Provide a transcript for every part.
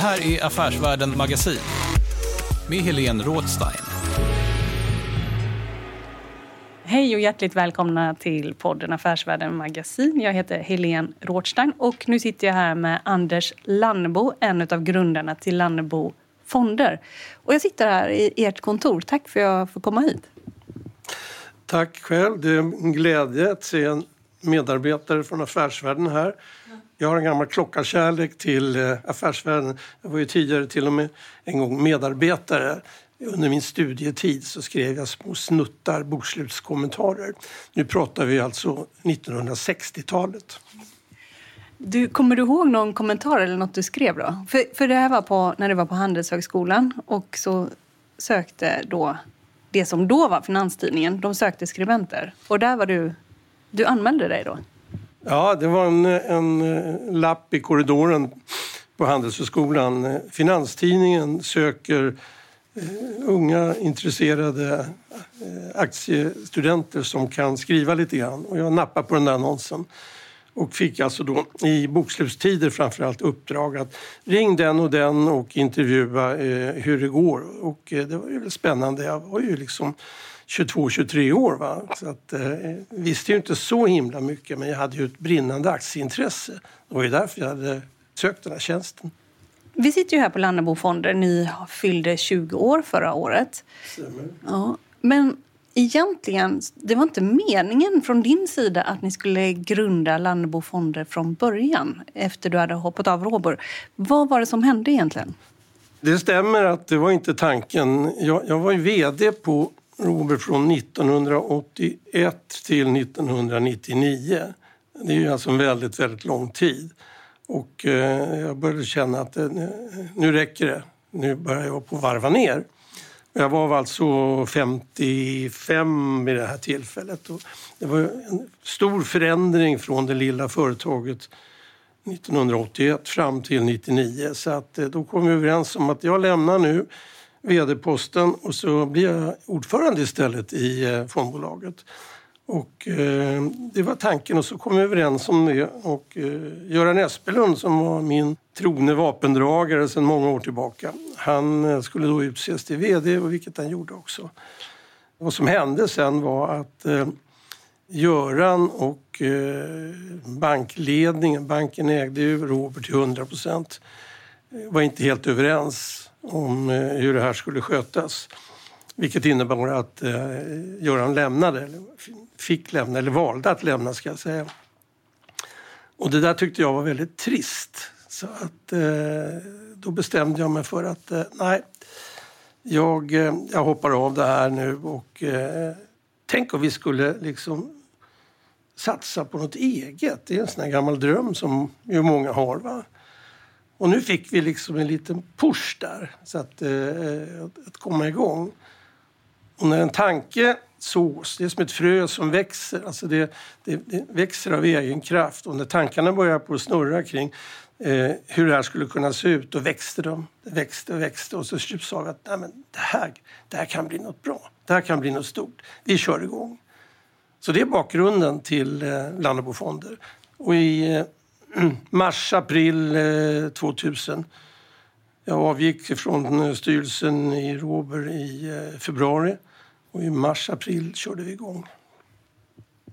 Här är Affärsvärlden Magasin med Helene Rådstein. Hej och hjärtligt välkomna till podden Affärsvärlden Magasin. Jag heter Helene Rådstein och nu sitter jag här med Anders Lannebo, en av grundarna till Lannebo Fonder. Och jag sitter här i ert kontor. Tack för att jag får komma hit. Tack själv. Det är en glädje att se en medarbetare från affärsvärlden här. Jag har en gammal klockarkärlek till eh, affärsvärlden. Jag var ju tidigare till och med en gång medarbetare. Under min studietid så skrev jag små snuttar, bokslutskommentarer. Nu pratar vi alltså 1960-talet. Du, kommer du ihåg någon kommentar eller något du skrev då? För, för det här var på, när du var på Handelshögskolan och så sökte då det som då var Finanstidningen, de sökte skribenter. Och där var du, du anmälde dig då? Ja, det var en, en eh, lapp i korridoren på Handelshögskolan. Finanstidningen söker eh, unga intresserade eh, aktiestudenter som kan skriva lite grann. Och jag nappade på den där annonsen och fick alltså då i bokslutstider framförallt uppdrag att ring den och den och intervjua eh, hur det går. Och eh, det var ju spännande. Jag var ju liksom 22-23 år. Va? Så att, eh, visste ju inte så himla mycket men jag hade ju ett brinnande aktieintresse. Det var ju därför jag hade sökt den här tjänsten. Vi sitter ju här på Lannebo Fonder. Ni fyllde 20 år förra året. Stämmer. Ja, men egentligen, det var inte meningen från din sida att ni skulle grunda Lannebo Fonder från början efter du hade hoppat av Robur. Vad var det som hände egentligen? Det stämmer att det var inte tanken. Jag, jag var ju VD på Robert, från 1981 till 1999. Det är ju alltså en väldigt, väldigt lång tid. Och eh, jag började känna att eh, nu räcker det. Nu börjar jag på varva ner. Jag var alltså 55 vid det här tillfället. Och det var en stor förändring från det lilla företaget 1981 fram till 99. Så att eh, då kom vi överens om att jag lämnar nu vd-posten och så blir jag ordförande istället i eh, fondbolaget. Och eh, det var tanken och så kom vi överens om det och eh, Göran Espelund som var min trogne vapendragare sedan många år tillbaka. Han eh, skulle då utses till VD och vilket han gjorde också. Vad som hände sen var att eh, Göran och eh, bankledningen, banken ägde ju Robert till 100 procent, eh, var inte helt överens om eh, hur det här skulle skötas. Vilket innebar att eh, Göran lämnade, eller fick lämna, eller valde att lämna ska jag säga. Och det där tyckte jag var väldigt trist. Så att eh, då bestämde jag mig för att eh, nej, jag, eh, jag hoppar av det här nu och eh, tänk om vi skulle liksom satsa på något eget. Det är en sån här gammal dröm som ju många har. Va? Och nu fick vi liksom en liten push där, så att, eh, att komma igång. Och när en tanke sås, det är som ett frö som växer, alltså det, det, det växer av egen kraft. Och när tankarna börjar på att snurra kring eh, hur det här skulle kunna se ut, då växte de. Det växte och växte och så sa vi att Nej, men det, här, det här kan bli något bra. Det här kan bli något stort. Vi kör igång. Så det är bakgrunden till eh, Lannebo Fonder. Och i eh, mars, april eh, 2000 jag avgick från eh, styrelsen i Robur i eh, februari och i mars, april körde vi igång.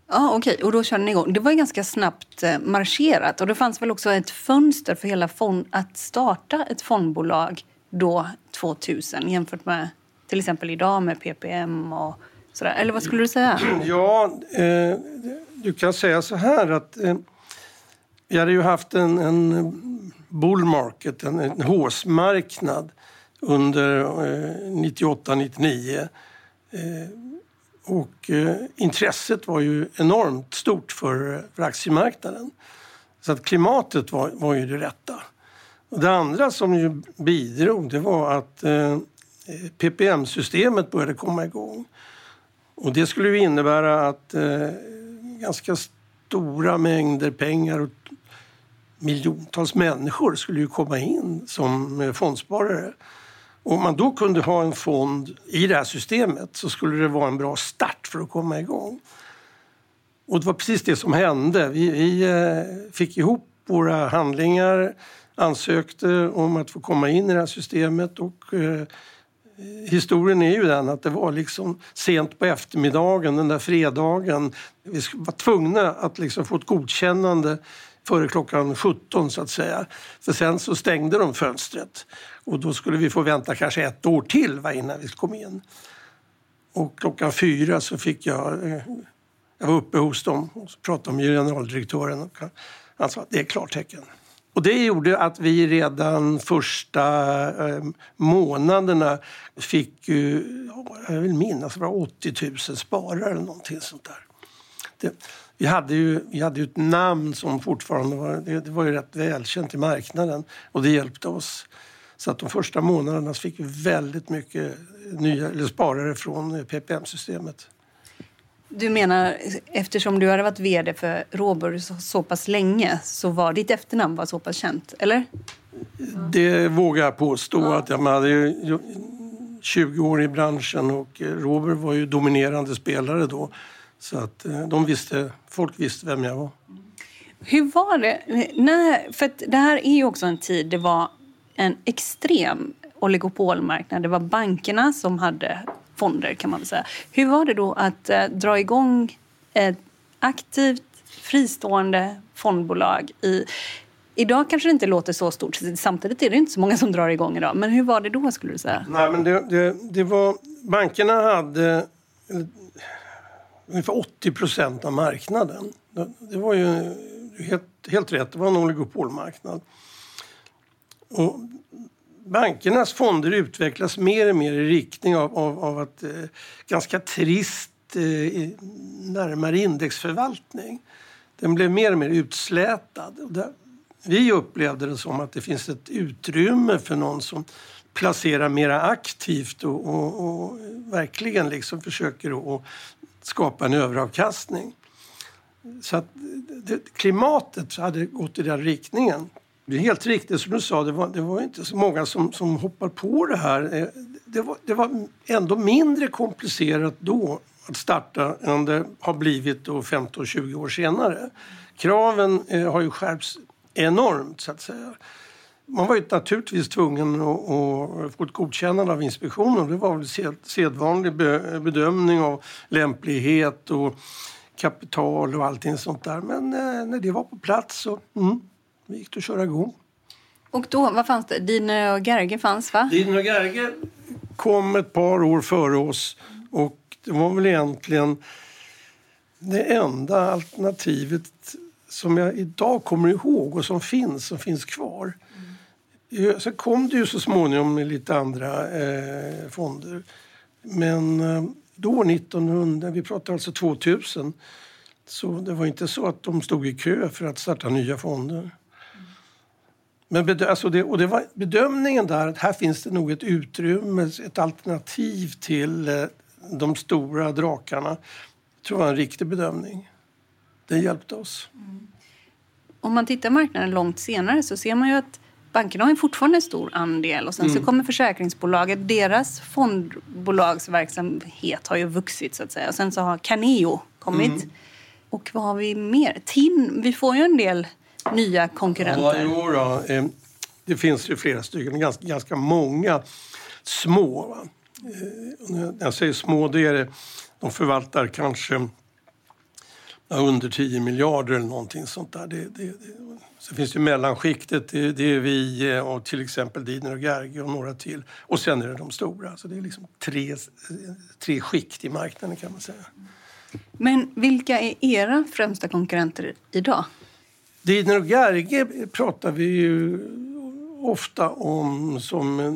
Ja, okej. Och då körde ni igång. Det var ganska snabbt eh, marscherat. Och det fanns väl också ett fönster för hela fond att starta ett fondbolag då 2000 jämfört med till exempel idag med PPM och sådär. Eller vad skulle du säga? Ja, eh, du kan säga så här att eh, vi hade ju haft en, en bull market, en, en håsmarknad under eh, 98-99. Eh, och eh, intresset var ju enormt stort för, för aktiemarknaden. Så att klimatet var, var ju det rätta. Och det andra som ju bidrog det var att eh, PPM-systemet började komma igång. Och det skulle ju innebära att eh, ganska stora mängder pengar och miljontals människor skulle ju komma in som eh, fondsparare. Om man då kunde ha en fond i det här systemet så skulle det vara en bra start för att komma igång. Och det var precis det som hände. Vi, vi eh, fick ihop våra handlingar, ansökte om att få komma in i det här systemet och eh, historien är ju den att det var liksom sent på eftermiddagen den där fredagen. Vi var tvungna att liksom få ett godkännande före klockan 17 så att säga. För sen så stängde de fönstret och då skulle vi få vänta kanske ett år till va, innan vi kom in. Och klockan fyra så fick jag, eh, jag var uppe hos dem och pratade med generaldirektören och han sa att det är klartecken. Och det gjorde att vi redan första eh, månaderna fick, jag vill minnas, det var 80 000 sparare eller någonting sånt där. Det, vi hade, ju, vi hade ju ett namn som fortfarande var, det, det var ju rätt välkänt i marknaden och det hjälpte oss. Så att de första månaderna fick vi väldigt mycket nya, eller sparare från PPM-systemet. Du menar, eftersom du hade varit vd för Robur så, så pass länge så var ditt efternamn var så pass känt, eller? Det vågar jag påstå. Ja. att Jag hade ju 20 år i branschen och Robur var ju dominerande spelare då. Så att eh, de visste, folk visste vem jag var. Hur var det? Nej, för det här är ju också en tid det var en extrem oligopolmarknad. Det var bankerna som hade fonder kan man väl säga. Hur var det då att eh, dra igång ett aktivt fristående fondbolag i Idag kanske det inte låter så stort, samtidigt är det inte så många som drar igång idag. Men hur var det då skulle du säga? Nej, men det, det, det var, bankerna hade eh, ungefär 80 procent av marknaden. Det var ju helt, helt rätt, det var en oligopolmarknad. Och bankernas fonder utvecklas mer och mer i riktning av, av, av att eh, ganska trist eh, närmare indexförvaltning. Den blev mer och mer utslätad. Och där, vi upplevde det som att det finns ett utrymme för någon som placerar mer aktivt och, och, och verkligen liksom försöker att skapa en överavkastning. Så att eh, det, klimatet hade gått i den riktningen. Det är helt riktigt som du sa, det var, det var inte så många som, som hoppar på det här. Eh, det var, det var ändå mindre komplicerat då att starta än det har blivit 15-20 år senare. Kraven eh, har ju skärpts enormt så att säga. Man var ju naturligtvis tvungen att, att få ett godkännande av inspektionen. Det var väl sedvanlig bedömning av lämplighet och kapital och allting sånt där. Men eh, när det var på plats så mm, gick det att köra igång. Och då, vad fanns det? Dine och Gerge fanns va? Dine och Gerge kom ett par år före oss och det var väl egentligen det enda alternativet som jag idag kommer ihåg och som finns, som finns kvar. Mm. Sen kom det ju så småningom med lite andra eh, fonder. Men eh, då 1900, vi pratar alltså 2000, så det var inte så att de stod i kö för att starta nya fonder. Men bedö alltså det, och det var bedömningen där att här finns det nog ett utrymme, ett alternativ till eh, de stora drakarna. Jag tror det var en riktig bedömning. Det hjälpte oss. Mm. Om man tittar marknaden långt senare så ser man ju att bankerna har fortfarande en stor andel och sen mm. så kommer försäkringsbolaget, deras fondbolagsverksamhet har ju vuxit så att säga. Och sen så har Caneo kommit. Mm. Och vad har vi mer? TIN, vi får ju en del nya konkurrenter. Ja, jo då. Eh, det finns ju flera stycken, ganska, ganska många små. Va? Eh, när jag säger små, det är det, de förvaltar kanske under 10 miljarder eller någonting sånt där. Det, det, det. Sen finns det mellanskiktet, det, det är vi eh, och till exempel Didner och Gerge och några till. Och sen är det de stora. Så det är liksom tre, tre skikt i marknaden kan man säga. Men vilka är era främsta konkurrenter idag? Didner och Gerge pratar vi ju ofta om som eh,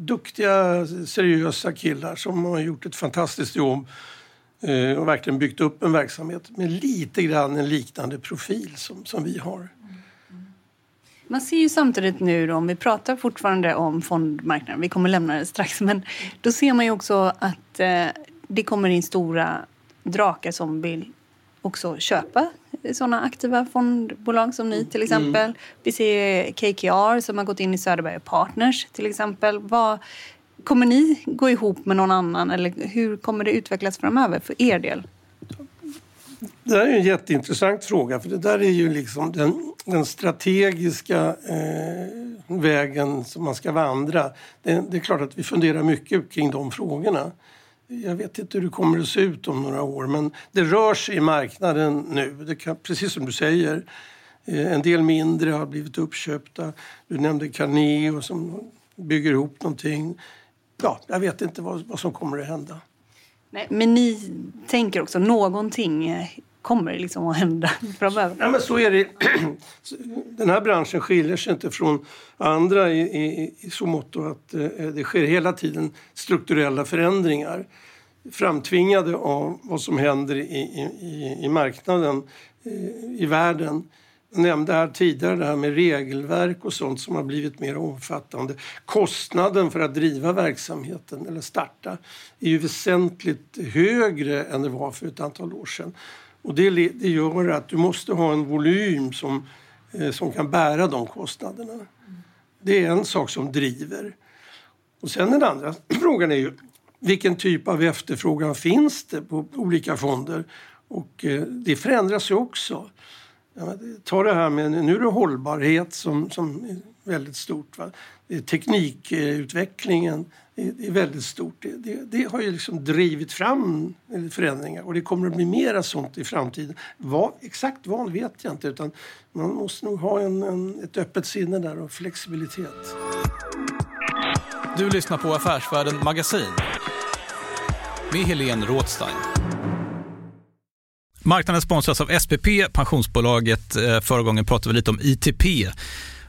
duktiga, seriösa killar som har gjort ett fantastiskt jobb eh, och verkligen byggt upp en verksamhet med lite grann en liknande profil som, som vi har. Man ser ju samtidigt nu, då, om vi pratar fortfarande om fondmarknaden, vi kommer lämna det strax, men då ser man ju också att eh, det kommer in stora drakar som vill också köpa sådana aktiva fondbolag som ni till exempel. Mm. Vi ser KKR som har gått in i Söderberg Partners till exempel. Vad, kommer ni gå ihop med någon annan eller hur kommer det utvecklas framöver för er del? Det här är en jätteintressant fråga för det där är ju liksom den, den strategiska eh, vägen som man ska vandra. Det, det, är klart att vi funderar mycket kring de frågorna. Jag vet inte hur det kommer att se ut om några år men det rör sig i marknaden nu. Det kan, precis som du säger, eh, en del mindre har blivit uppköpta. Du nämnde Carneo som bygger ihop någonting. Ja, jag vet inte vad, vad som kommer att hända. Nej, men ni tänker också någonting eh, kommer liksom att hända framöver? Ja, men så är det. Den här branschen skiljer sig inte från andra i, i, i så mått att eh, det sker hela tiden strukturella förändringar framtvingade av vad som händer i, i, i marknaden eh, i världen. Jag nämnde här tidigare det här med regelverk och sånt som har blivit mer omfattande. Kostnaden för att driva verksamheten eller starta är ju väsentligt högre än det var för ett antal år sedan. Och det, det gör att du måste ha en volym som, eh, som kan bära de kostnaderna. Det är en sak som driver. Och sen den andra frågan är ju vilken typ av efterfrågan finns det på olika fonder? Och eh, det förändras ju också. Ta det här med, nu är det hållbarhet som, som väldigt stort. Va? Eh, teknikutvecklingen är väldigt stort. Det, det, det, har ju liksom drivit fram eh, förändringar och det kommer att bli mera sånt i framtiden. Vad, exakt vad vet jag inte utan man måste nog ha en, en, ett öppet sinne där och flexibilitet. Du lyssnar på Affärsvärlden Magasin med Helene Rådstein. Marknaden sponsras av SPP, pensionsbolaget. Eh, förra gången pratade vi lite om ITP.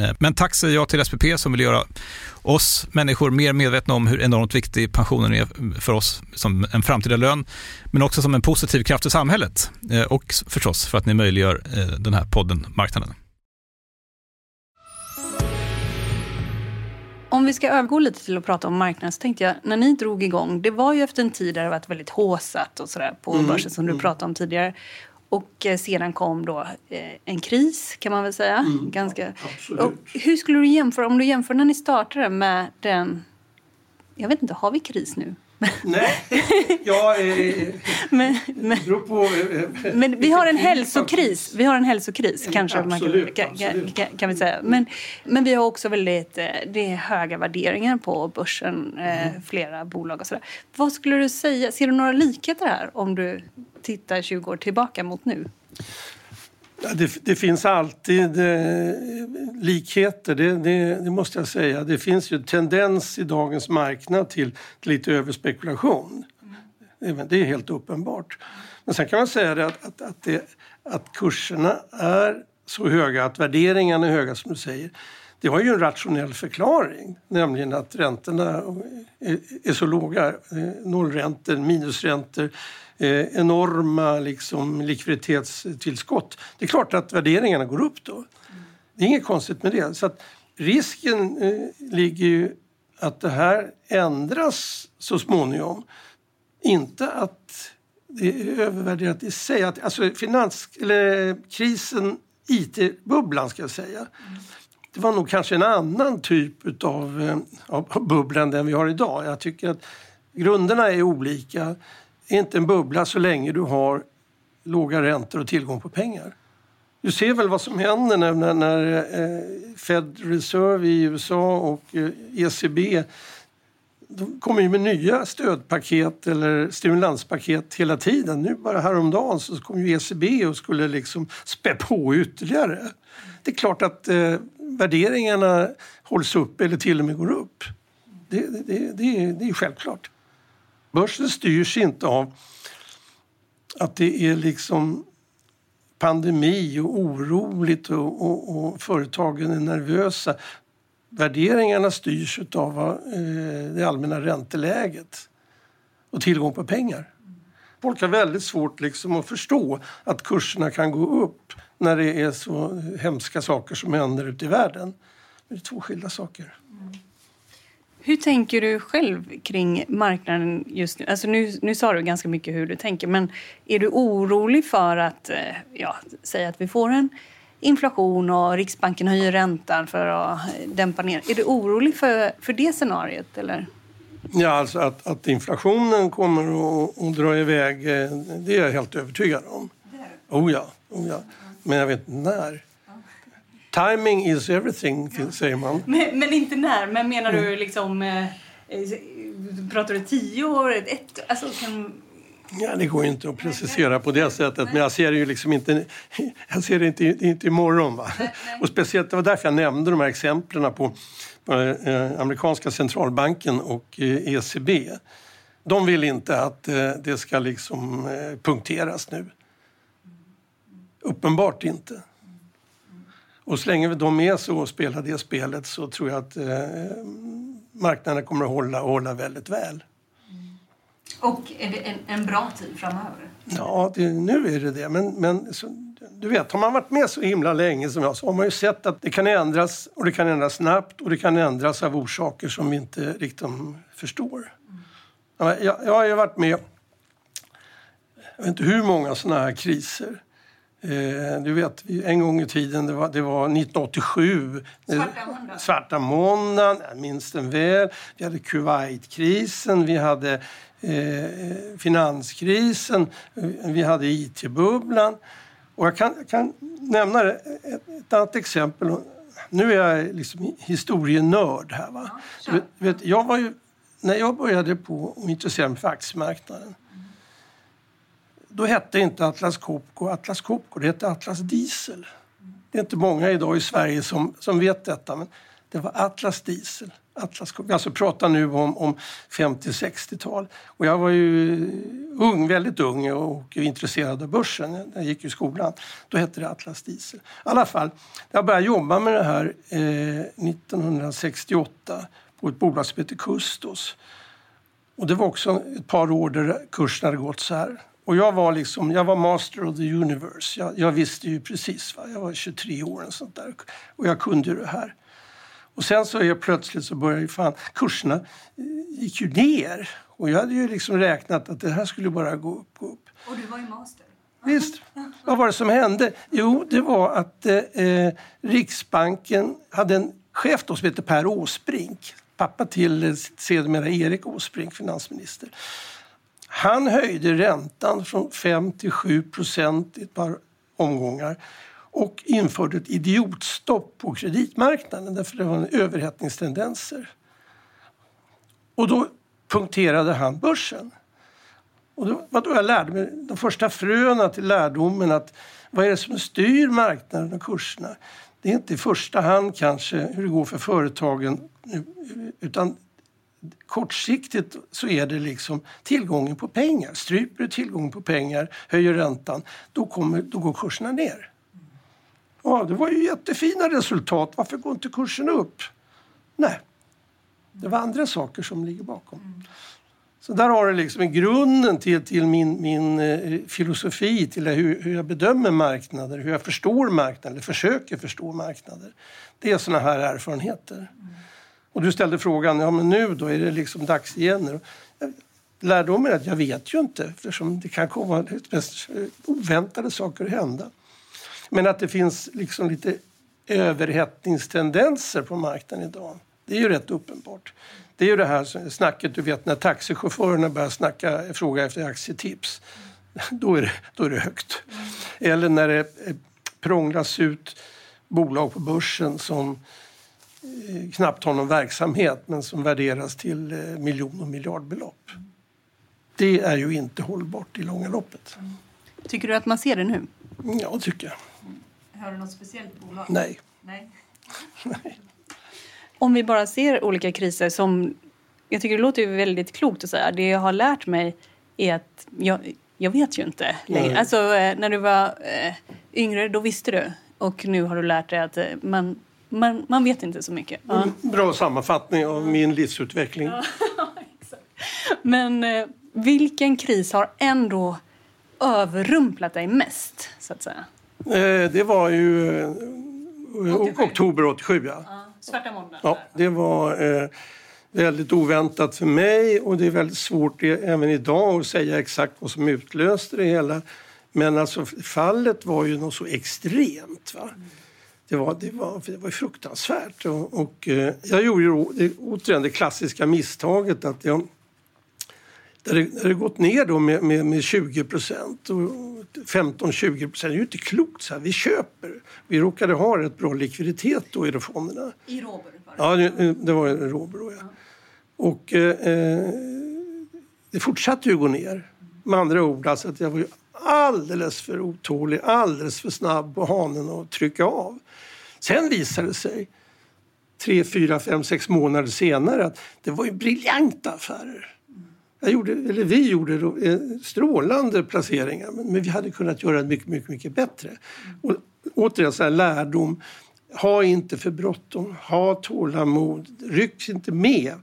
Eh, men tack säger jag till SPP som vill göra oss människor mer medvetna om hur enormt viktig pensionen är för oss som en framtida lön, men också som en positiv kraft i samhället eh, och förstås för att ni möjliggör eh, den här podden Marknaden. Om vi ska övergå lite till att prata om marknaden så tänkte jag, när ni drog igång, det var ju efter en tid där det varit väldigt håsat och sådär på Mm. börsen som du pratade om tidigare. Och eh, sedan kom då eh, en kris kan man väl säga. Ganska. Mm. absolut. Och hur skulle du jämföra, om du jämför när ni startade med den, jag vet inte, har vi kris nu? Nej, ja, eh, men, men, det beror på... Eh, men vi har en vilken hälsokris. Vi har en hälsokris kanske man kan, absolut, kan, absolut. kan, kan vi säga. Men, men vi har också väldigt eh, det är höga värderingar på börsen. Eh, Mm. flera bolag och sådär. Vad skulle du säga? Ser du några likheter här om du tittar 20 år tillbaka mot nu? Ja, Det, det finns alltid eh, likheter, det, det, det måste jag säga. Det finns ju tendens i dagens marknad till, till lite överspekulation. Det, är- det är helt uppenbart. Men sen kan man säga det att, att, att, det, att kurserna är så höga, att värderingarna är höga som du säger. Det har ju en rationell förklaring, nämligen att räntorna är, är så låga. Eh, nollräntor, minusräntor, eh, enorma liksom, likviditetstillskott. Det är klart att värderingarna går upp då. Det är inget konstigt med det. Så att risken eh, ligger ju att det här ändras så småningom. Inte att det är övervärderat i sig. Att, alltså finans, eller krisen, IT-bubblan ska jag säga. Det var nog kanske en annan typ eh, av, av bubbla än den vi har idag. Jag tycker att grunderna är olika. Det är inte en bubbla så länge du har låga räntor och tillgång på pengar. Du ser väl vad som händer när, när, när eh, Fed Reserve i USA och eh, ECB de kommer ju med nya stödpaket eller stimulanspaket hela tiden. Nu bara häromdagen så kom ju ECB och skulle liksom spä på ytterligare. Det är klart att eh, värderingarna hålls upp eller till och med går upp. Det, det, det, det, är, det är självklart. Börsen styrs inte av att det är liksom pandemi och oroligt och, och, och företagen är nervösa. Värderingarna styrs av eh, det allmänna ränteläget och tillgång på pengar. Folk har väldigt svårt liksom att förstå att kurserna kan gå upp när det är så hemska saker som händer ute i världen. Det är två skilda saker. Hur tänker du själv kring marknaden just nu? Alltså nu, nu sa du ganska mycket hur du tänker, men är du orolig för att, eh, ja, säga att vi får en inflation och Riksbanken höjer räntan för att eh, dämpa ner. Är du orolig för, för det scenariot? Eller? Ja, alltså att, att inflationen kommer att, att dra iväg, eh, det är jag helt övertygad om. Oh ja, oh ja. Men jag vet inte när. Timing is everything, säger man. Men, men inte när, men menar du liksom... Eh, eh, pratar du tio år? Ett, alltså, kan, Ja, det går inte att precisera på det sättet, men jag ser det ju liksom inte, jag ser det inte, inte imorgon. Va? Och speciellt, det var därför jag nämnde de här exemplen på, på eh, amerikanska centralbanken och eh, ECB. De vill inte att eh, det ska liksom eh, punkteras nu. Uppenbart inte. Och så länge de är så och spelar det spelet så tror jag att eh, marknaden kommer att hålla, hålla väldigt väl. och är det en, en bra tid framöver? Ja, det, nu är det det. Men, men så, du vet, har man varit med så himla länge som jag så har man ju sett att det kan ändras och det kan ändras snabbt och det kan ändras av orsaker som vi inte riktigt förstår. Ja, Jag, jag har ju varit med jag vet inte hur många sådana här kriser. Eh, du vet, en gång i tiden, det var, det var 1987. Svarta måndagen. Svarta måndagen, jag minns den väl. Vi hade Kuwaitkrisen, vi hade eh, finanskrisen, eh, vi hade IT-bubblan. Och jag kan, jag kan nämna ett, ett annat exempel. Nu är jag liksom historienörd här. Va? Vet, du vet, jag var ju, när jag började på att intressera mig för aktiemarknaden då hette inte Atlas Copco Atlas Copco, det hette Atlas Diesel. Det är inte många idag i Sverige som, som vet detta, men det var Atlas Diesel. Atlas Copco. Alltså pratar nu om, om 50-60-tal. Och jag var ju ung, väldigt ung och intresserad av börsen. Jag gick i skolan. Då hette det Atlas Diesel. I alla fall, jag började jobba med det här eh, 1968 på ett bolag som heter Kustos. Och det var också ett par år där kursen hade gått så här. Och jag var liksom, jag var master of the universe. Jag, jag visste ju precis, va? jag var 23 år och sånt där. Och jag kunde ju det här. Och sen så är plötsligt så börjar ju fan, kurserna eh, gick ju ner. Och jag hade ju liksom räknat att det här skulle bara gå upp, gå upp. Och du var ju master. Visst. Vad var det som hände? Jo, det var att eh, Riksbanken hade en chef då som heter Per Åsbrink. Pappa till eh, sedermera Erik Åsbrink, finansminister. Han höjde räntan från 5 till 7 procent i ett par omgångar och införde ett idiotstopp på kreditmarknaden därför det var överhettningstendenser. Och då punkterade han börsen. Och då, var då jag lärde mig de första fröna till lärdomen att vad är det som styr marknaden och kurserna? Det är inte i första hand kanske hur det går för företagen utan kortsiktigt så är det liksom tillgången på pengar. Stryper du tillgången på pengar, höjer räntan, då, kommer, då går kurserna ner. Ja, det var ju jättefina resultat. Varför går inte kursen upp? Nej, det var andra saker som ligger bakom. Så där har du liksom grunden till, till min, min eh, filosofi, till hur, hur jag bedömer marknader, hur jag förstår marknader, eller försöker förstå marknader. Det är såna här erfarenheter. Mm. Och du ställde frågan, ja men nu då är det liksom dags igen. Lärdomen är att jag vet ju inte eftersom det kan komma eh, oväntade saker att hända. Men att det finns liksom lite överhettningstendenser på marknaden idag, det är ju rätt uppenbart. Det är ju det här snacket, du vet när taxichaufförerna börjar snacka, fråga efter aktietips. Då är det, då är det högt. Eller när det eh, prånglas ut bolag på börsen som knappt har någon verksamhet men som värderas till eh, miljon och miljardbelopp. Det är ju inte hållbart i långa loppet. Tycker du att man ser det nu? Ja, tycker jag. Har du något speciellt bolag? Nej. Nej. Nej. Om vi bara ser olika kriser som... Jag tycker det låter ju väldigt klokt att säga. Det jag har lärt mig är att jag, jag vet ju inte längre. Alltså eh, när du var yngre, då visste du. Och nu har du lärt dig att man, man, man vet inte så mycket. Ja. Mm, bra sammanfattning av min livsutveckling. Ja, Men äh, vilken kris har ändå överrumplat dig mest, så att säga? det var ju 87. oktober 87, ja. ja svarta måndagen? Ja, det var eh, väldigt oväntat för mig och det är väldigt svårt även idag att säga exakt vad som utlöste det hela. Men alltså fallet var ju något så extremt. Va? Det, var, det, var, det var fruktansvärt. Och, och eh, jag gjorde ju det, återigen det klassiska misstaget att jag det, det gått ner då med, med, med 20 procent, 15-20 procent. Det är ju inte klokt. Så här. Vi köper. Vi råkade ha rätt bra likviditet då i fonderna. I Robur? Ja, det, det var en Robur. Ja. ja. Och eh, det fortsatte ju gå ner. Med andra ord, alltså att jag var alldeles för otålig, alldeles för snabb på hanen att trycka av. Sen visade det sig tre, fyra, fem, sex månader senare att det var ju briljanta affärer. Jag gjorde, eller vi gjorde eh, strålande placeringar men, men vi hade kunnat göra det mycket, mycket, mycket bättre. Och återigen, så här lärdom. Ha inte för bråttom, ha tålamod, ryck inte med.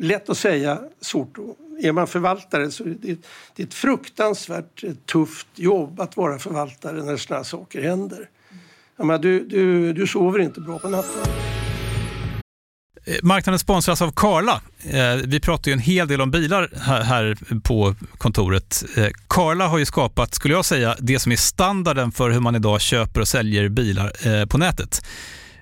Lätt att säga, svårt att är man förvaltare så är det, det är ett fruktansvärt eh, tufft jobb att vara förvaltare när sådana saker händer. Menar, du, du, du sover inte bra på natten. Eh, marknaden sponsras av Karla. Eh, vi pratar ju en hel del om bilar här på kontoret. Karla har ju skapat, skulle jag säga, det som är standarden för hur man idag köper och säljer bilar på nätet.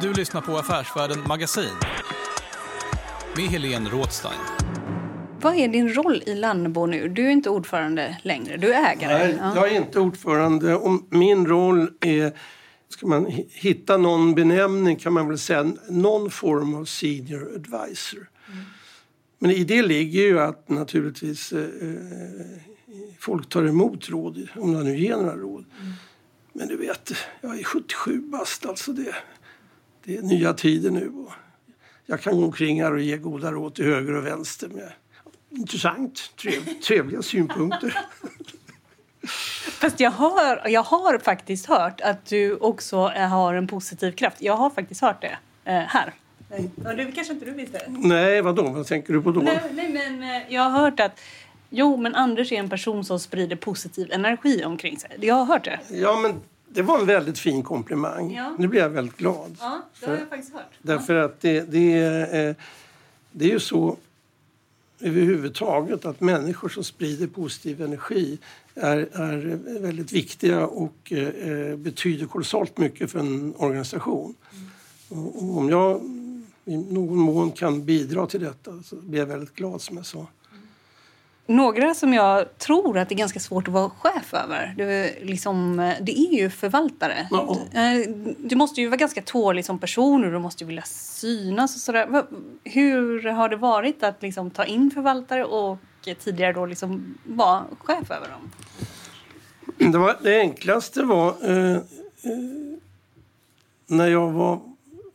Du lyssnar på Affärsvärlden Magasin med Helene Rådstein. Vad är din roll i Lannebo nu? Du är inte ordförande längre, du är ägare. Nej, jag är inte ordförande och min roll är Ska man hitta någon benämning kan man väl säga någon form av senior advisor. Mm. Men i det ligger ju att naturligtvis eh, folk tar emot råd, om de nu ger några råd. Mm. Men du vet, jag är 77 bast alltså. Det, det är nya tider nu. Och jag kan gå omkring här och ge goda råd till höger och vänster med intressant, trev, trevliga synpunkter. Fast jag har, jag har faktiskt hört att du också har en positiv kraft. Jag har faktiskt hört det eh, här. Ja, det kanske inte du visste? Nej, vadå? Vad tänker du på då? Nej, nej, men eh, jag har hört att Jo, men Anders är en person som sprider positiv energi omkring sig. Jag har hört det. Ja, men det var en väldigt fin komplimang. Ja. Nu blir jag väldigt glad. Ja, det har jag faktiskt hört. Därför att det, det, är, eh, det är ju så överhuvudtaget att människor som sprider positiv energi är, är väldigt viktiga och eh, betyder kolossalt mycket för en organisation. Mm. Och om jag i någon mån kan bidra till detta så blir jag väldigt glad som jag sa. Några som jag tror att det är ganska svårt att vara chef över, det, liksom, det är ju förvaltare. Eh, du måste ju vara ganska tålig som person och du måste ju vilja synas och sådär. Hur har det varit att liksom ta in förvaltare och tidigare då liksom vara chef över dem? Det, var, det enklaste var eh, eh, när jag var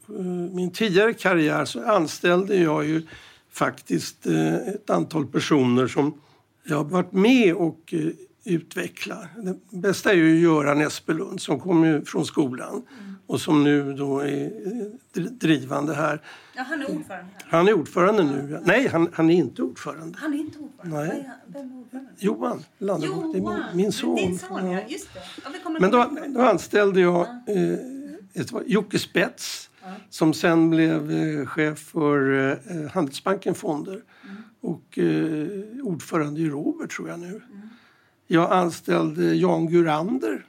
eh, min tidigare karriär så anställde jag ju faktiskt eh, ett antal personer som jag har varit med och eh, utveckla. Det bästa är ju Göran Espelund som kommer från skolan mm. och som nu då är eh, drivande här. Ja, han är ordförande här. Han är ordförande nu. Ja. Nej, han, han är inte ordförande. Han är inte ordförande? Nej. Vem är ordförande? Johan. Johan. Det är min, min son. Din son, ja. Just det. Ja, Men då, då anställde jag eh, ett, Jocke Spets som sen blev eh, chef för eh, Handelsbanken Fonder mm. och eh, ordförande i Robert tror jag nu. Mm. Jag anställde Jan Gurander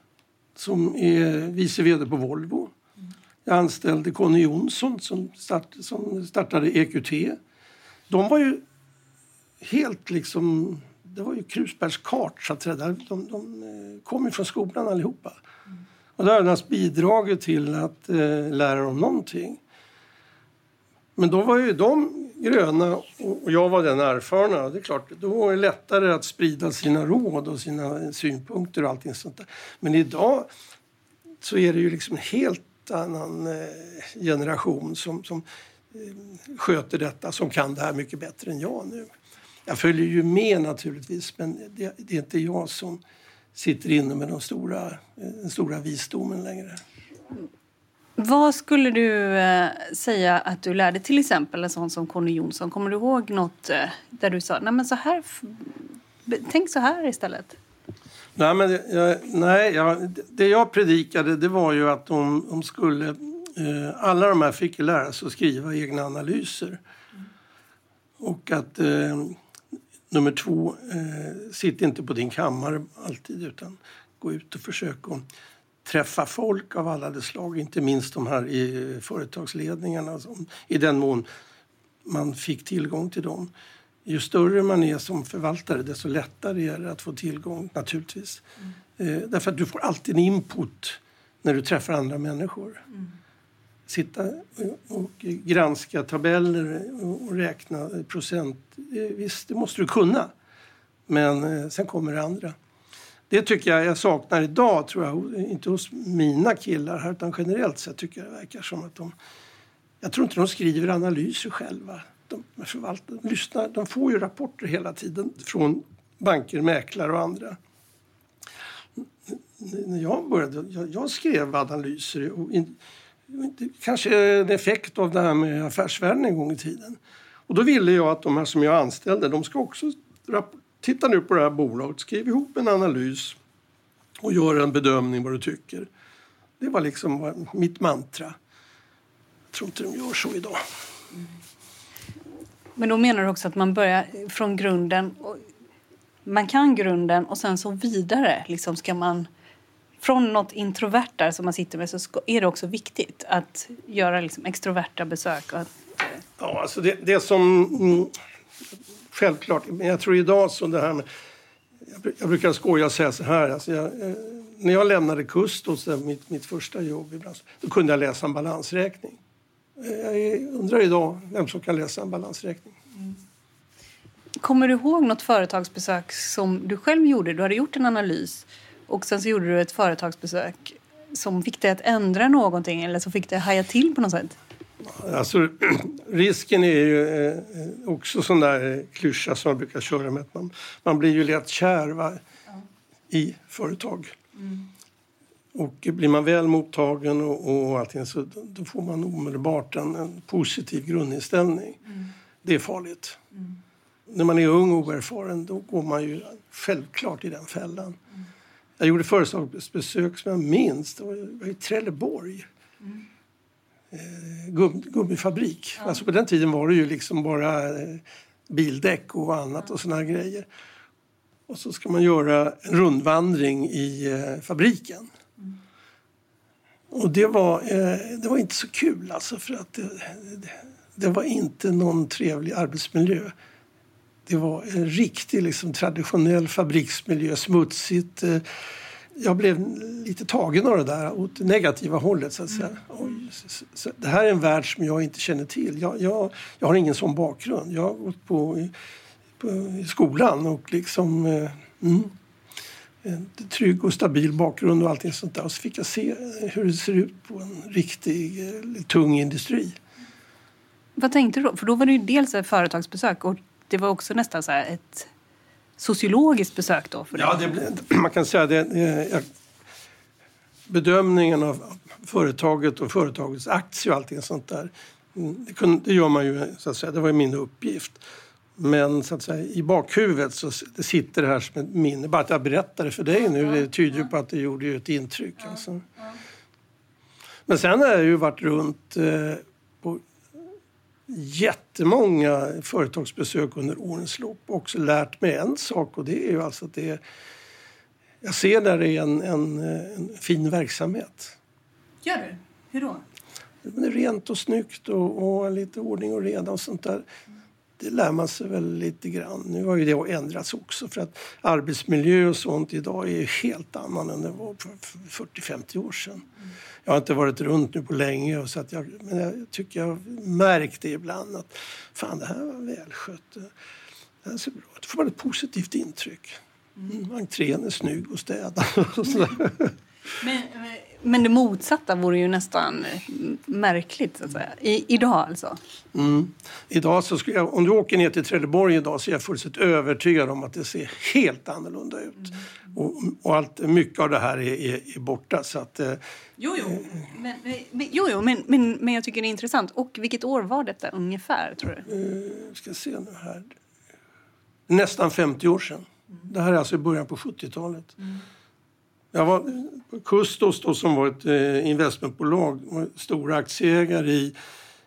som är vice vd på Volvo. Mm. Jag anställde Conny Jonsson som, start, som startade EQT. De var ju helt liksom... Det var ju krusbärskart, så att säga. De, de kom ju från skolan allihopa. Mm. Och det har naturligtvis bidragit till att eh, lära dem någonting. Men då var ju de gröna och jag var den erfarna. Det är klart, då var det lättare att sprida sina råd och sina synpunkter och allting sånt där. Men idag så är det ju liksom en helt annan eh, generation som, som eh, sköter detta, som kan det här mycket bättre än jag nu. Jag följer ju med naturligtvis, men det, det är inte jag som sitter inne med de stora, den stora visdomen längre. Vad skulle du eh, säga att du lärde till exempel en sån som Conny Jonsson? Kommer du ihåg något eh, där du sa, nej men så här, tänk så här istället? Nej, men jag, nej jag, det jag predikade det var ju att de, de skulle, eh, alla de här fick lära sig att skriva egna analyser. Och att Nummer två, eh, sitt inte på din kammare alltid utan gå ut och försök att träffa folk av alla de slag, inte minst de här i företagsledningarna i den mån man fick tillgång till dem. Ju större man är som förvaltare desto lättare är det att få tillgång naturligtvis. Mm. Eh, därför att du får alltid en input när du träffar andra människor. Mm sitta och granska tabeller och räkna procent. Eh, visst, det måste du kunna. Men eh, sen kommer det andra. Det tycker jag jag saknar idag, tror jag. Inte hos mina killar här, utan generellt sett tycker jag det verkar som att de... Jag tror inte de skriver analyser själva. De, förvaltar, de, lyssnar, de får ju rapporter hela tiden från banker, mäklare och andra. När jag började, jag, jag skrev analyser och in, kanske en effekt av det här med affärsvärlden en gång i tiden. Och då ville jag att de här som jag anställde, de ska också titta nu på det här bolaget, skriv ihop en analys och gör en bedömning vad du tycker. Det var liksom mitt mantra. Jag tror inte de gör så idag. Mm. Men då menar du också att man börjar från grunden. Man kan grunden och sen så vidare liksom ska man från något introvert där som man sitter med så är det också viktigt att göra liksom extroverta besök. Att... Ja, alltså det, det som... Mm, självklart, men jag tror idag så det här med... Jag, jag brukar skoja och säga så här. Alltså jag, eh, när jag lämnade Kustos, mitt, mitt första jobb i branschen, då kunde jag läsa en balansräkning. Eh, jag undrar idag vem som kan läsa en balansräkning. Mm. Kommer du ihåg något företagsbesök som du själv gjorde? Du hade gjort en analys och sen så gjorde du ett företagsbesök som fick dig att ändra någonting eller som fick dig att haja till på något sätt? Alltså, risken är ju eh, också sån där klyscha som man brukar köra med. Att man, man blir ju lätt kär va, i företag. Mm. Och blir man väl mottagen och, och allting så då får man omedelbart en, en positiv grundinställning. Mm. Det är farligt. Mm. När man är ung och oerfaren då går man ju självklart i den fällan. Mm. Jag gjorde företagsbesök som jag minns, det var i Trelleborg. Mm. Gum, gummifabrik. Ja. Alltså på den tiden var det ju liksom bara eh, bildäck och annat och såna grejer. Och så ska man göra en rundvandring i eh, fabriken. Mm. Och det var, det var inte så kul alltså för att det, det, det, var inte någon trevlig arbetsmiljö. Det var en riktig liksom, traditionell fabriksmiljö, smutsigt. Jag blev lite tagen av det där åt det negativa hållet. Så att säga. Mm. Oj, så, så, det här är en värld som jag inte känner till. Jag, jag, jag har ingen sån bakgrund. Jag har gått på i skolan och liksom eh, mm, en trygg och stabil bakgrund och allting sånt där. Och så fick jag se hur det ser ut på en riktig eh, tung industri. Vad tänkte du då? För då var det ju dels ett företagsbesök och det var också nästan så ett sociologiskt besök då för. Ja, det, man kan säga det. Jag, bedömningen av företaget och företagets aktier och allting sånt där. Mm, det, kunde, det gör man ju, så att säga. Det var ju min uppgift. Men så att säga, i bakhuvudet så det sitter det här som ett minne. Bara att jag berättar det för dig nu det tyder ju på att det gjorde ett intryck. Alltså. Men sen har jag ju varit runt eh, jättemånga företagsbesök under årens lopp och också lärt mig en sak och det är ju alltså att det är, jag ser där det är en, en, en fin verksamhet. Gör du? Hur då? Det är rent och snyggt och, och lite ordning och reda och sånt där det lär man sig väl lite grann. Nu har ju det ändrats också för att arbetsmiljö och sånt idag är helt annan än det var för 40-50 år sedan. Mm. Jag har inte varit runt nu på länge så att jag, men jag tycker jag märkt det ibland att fan det här var välskött. Det här ser bra ut. Då får man ett positivt intryck. Mm. Entrén är snygg och städad. Och men, men det motsatta vore ju nästan märkligt, så att säga. I, idag alltså? Mm. Idag så skulle jag, om du åker ner till Trelleborg idag så är jag fullständigt övertygad om att det ser helt annorlunda ut. Mm. Och, och, allt, mycket av det här är, är, är borta. Så att, eh, jo, jo. Men, men, jo, jo men, men, men jag tycker det är intressant. Och vilket år var detta ungefär, tror du? Eh, ska se nu här. Nästan 50 år sedan. Mm. Det här är alltså i början på 70-talet. Mm. Jag var Kustos då, som var ett eh, investmentbolag, var stora aktieägare i,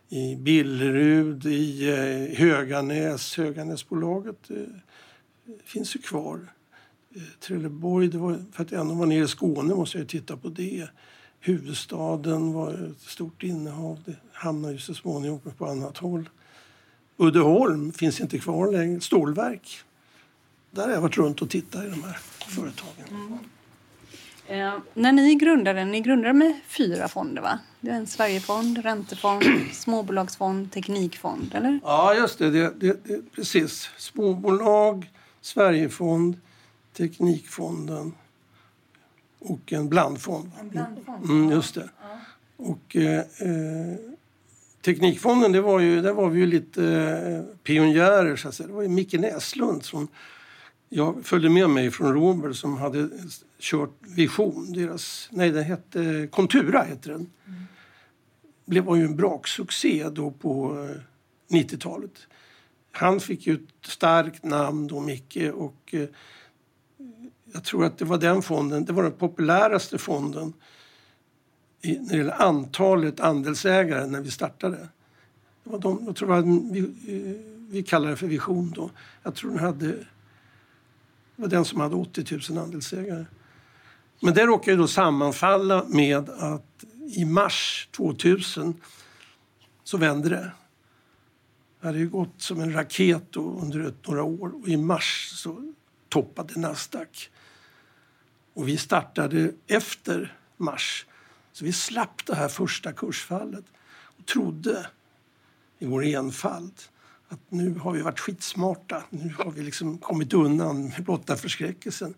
i Billerud, i eh, Höganäs. Höganäsbolaget eh, finns ju kvar. Eh, Trelleborg, det var, för att ändå vara nere i Skåne måste jag titta på det. Huvudstaden var ett stort innehav. Det hamnade ju så småningom på annat håll. Uddeholm finns inte kvar längre. Stålverk. Där har jag varit runt och tittat i de här företagen. Mm. Eh, när ni grundade, ni grundade med fyra fonder va? Det är en Sverigefond, räntefond, småbolagsfond, teknikfond, eller? Ja, just det. det, det, det precis. Småbolag, Sverigefond, Teknikfonden och en blandfond. En blandfond? Mm, just det. Ja. Och eh, eh, Teknikfonden, det var ju, där var vi ju lite eh, pionjärer. Så att säga. Det var ju Micke Näslund som jag följde med mig från Robert som hade kört Vision. Deras, nej, den hette Contura. Heter den. Mm. Det var ju en braksuccé då på 90-talet. Eh, Han fick ju ett starkt namn då, Micke. Och, eh, jag tror att det var den fonden, det var den populäraste fonden i, när det gäller antalet andelsägare när vi startade. Det var de, jag tror att vi, eh, vi kallade det för Vision då. Jag tror den hade, det var den som hade 80 000 andelsägare. Men det råkade ju då sammanfalla med att i mars 2000 så vände det. Det hade ju gått som en raket under ett, några år och i mars så toppade Nasdaq. Och vi startade efter mars. Så vi slapp det här första kursfallet och trodde i vår enfald att nu har vi varit skitsmarta. Nu har vi liksom kommit undan med blotta förskräckelsen.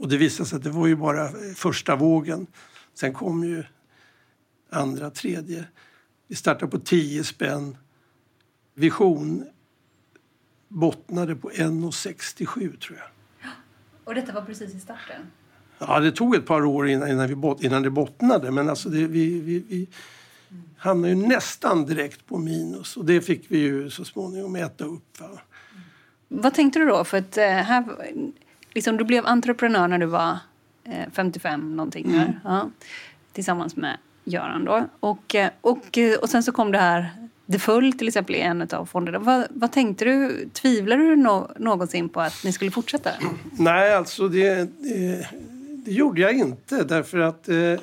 Och det visade sig att det var ju bara första vågen. Sen kom ju andra, tredje. Vi startade på 10 spänn. Vision bottnade på 1,67 tror jag. Och detta var precis i starten? Ja, det tog ett par år innan, innan, vi, innan det bottnade men alltså det, vi, vi, vi hamnade ju nästan direkt på minus och det fick vi ju så småningom äta upp. Va? Vad tänkte du då? För att eh, här, liksom, du blev entreprenör när du var 55 eh, någonting. Mm. Ja, tillsammans med Göran då. Och, eh, och, och sen så kom det här det föll till exempel i en av fonderna. Vad, vad tänkte du? Tvivlade du no någonsin på att ni skulle fortsätta? Nej, alltså det, det, det gjorde jag inte därför att eh, eh,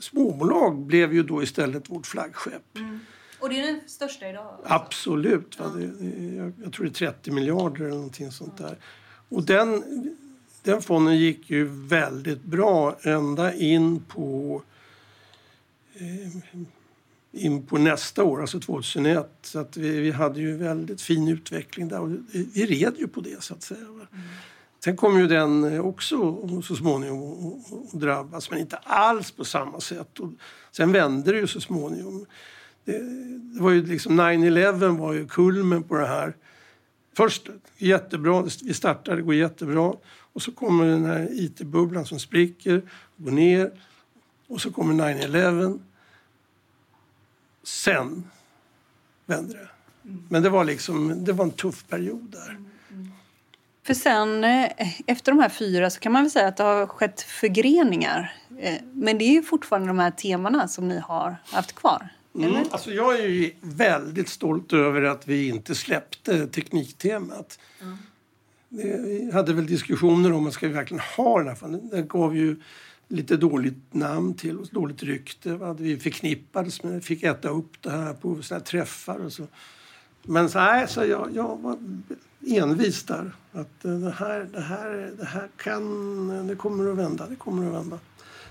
småbolag blev ju då istället vårt flaggskepp. Mm. Och det är den största idag? Också. Absolut. Ja. Det, det, jag, jag, tror det är 30 miljarder eller någonting sånt där. Och den, den fonden gick ju väldigt bra ända in på eh, in på nästa år, alltså 2001. Så att vi, vi hade ju väldigt fin utveckling där och vi red ju på det så att säga. Mm. Sen kom ju den också så småningom att drabbas, men inte alls på samma sätt. Och sen vände det ju så småningom. Det, det var ju liksom 9-11 var ju kulmen på det här. Först jättebra, vi startade, det går jättebra. Och så kommer den här IT-bubblan som spricker, går ner. Och så kommer 9-11 Sen vände det. Men det var, liksom, det var en tuff period där. För sen, eh, efter de här fyra, så kan man väl säga att det har skett förgreningar. Eh, men det är ju fortfarande de här temana som ni har haft kvar. Mm. Alltså jag är väldigt stolt över att vi inte släppte tekniktemat. Mm. Vi hade väl diskussioner om att ska vi verkligen ha den här. Det gav ju lite dåligt namn till oss, dåligt rykte. Va? Vi förknippades med fick äta upp det här på såna här träffar och så. Men så, nej, så jag, jag var envis där. Att eh, det här, det här, det här kan, det kommer att vända, det kommer att vända.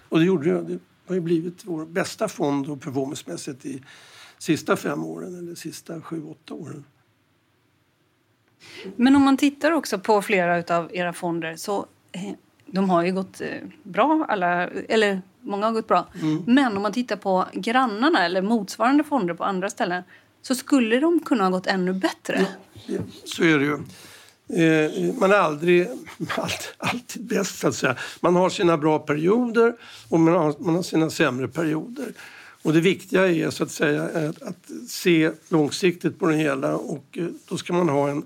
Och det gjorde det. Har ju blivit vår bästa fond och performancemässigt i sista fem åren eller sista sju, åtta åren. Men om man tittar också på flera av era fonder så eh, de har ju gått eh, bra, alla, eller många har gått bra. Mm. Men om man tittar på grannarna eller motsvarande fonder på andra ställen så skulle de kunna ha gått ännu bättre. Ja, så är det ju. Eh, man är aldrig alltid, alltid bäst, så att säga. Man har sina bra perioder och man har, man har sina sämre perioder. Och det viktiga är så att säga att, att se långsiktigt på det hela och eh, då ska man ha en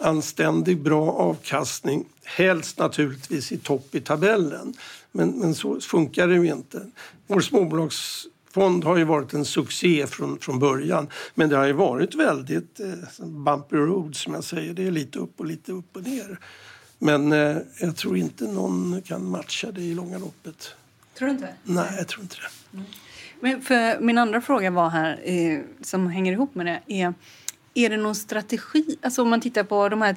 anständig, bra avkastning. Helst naturligtvis i topp i tabellen. Men, men så funkar det ju inte. Vår småbolags småbolagsfond har ju varit en succé från, från början. Men det har ju varit väldigt eh, bumpy road som jag säger. Det är lite upp och lite upp och ner. Men eh, jag tror inte någon kan matcha det i långa loppet. Tror du inte? Nej, jag tror inte det. Mm. Men för min andra fråga var här, eh, som hänger ihop med det, är är det någon strategi? Alltså om man tittar på de här...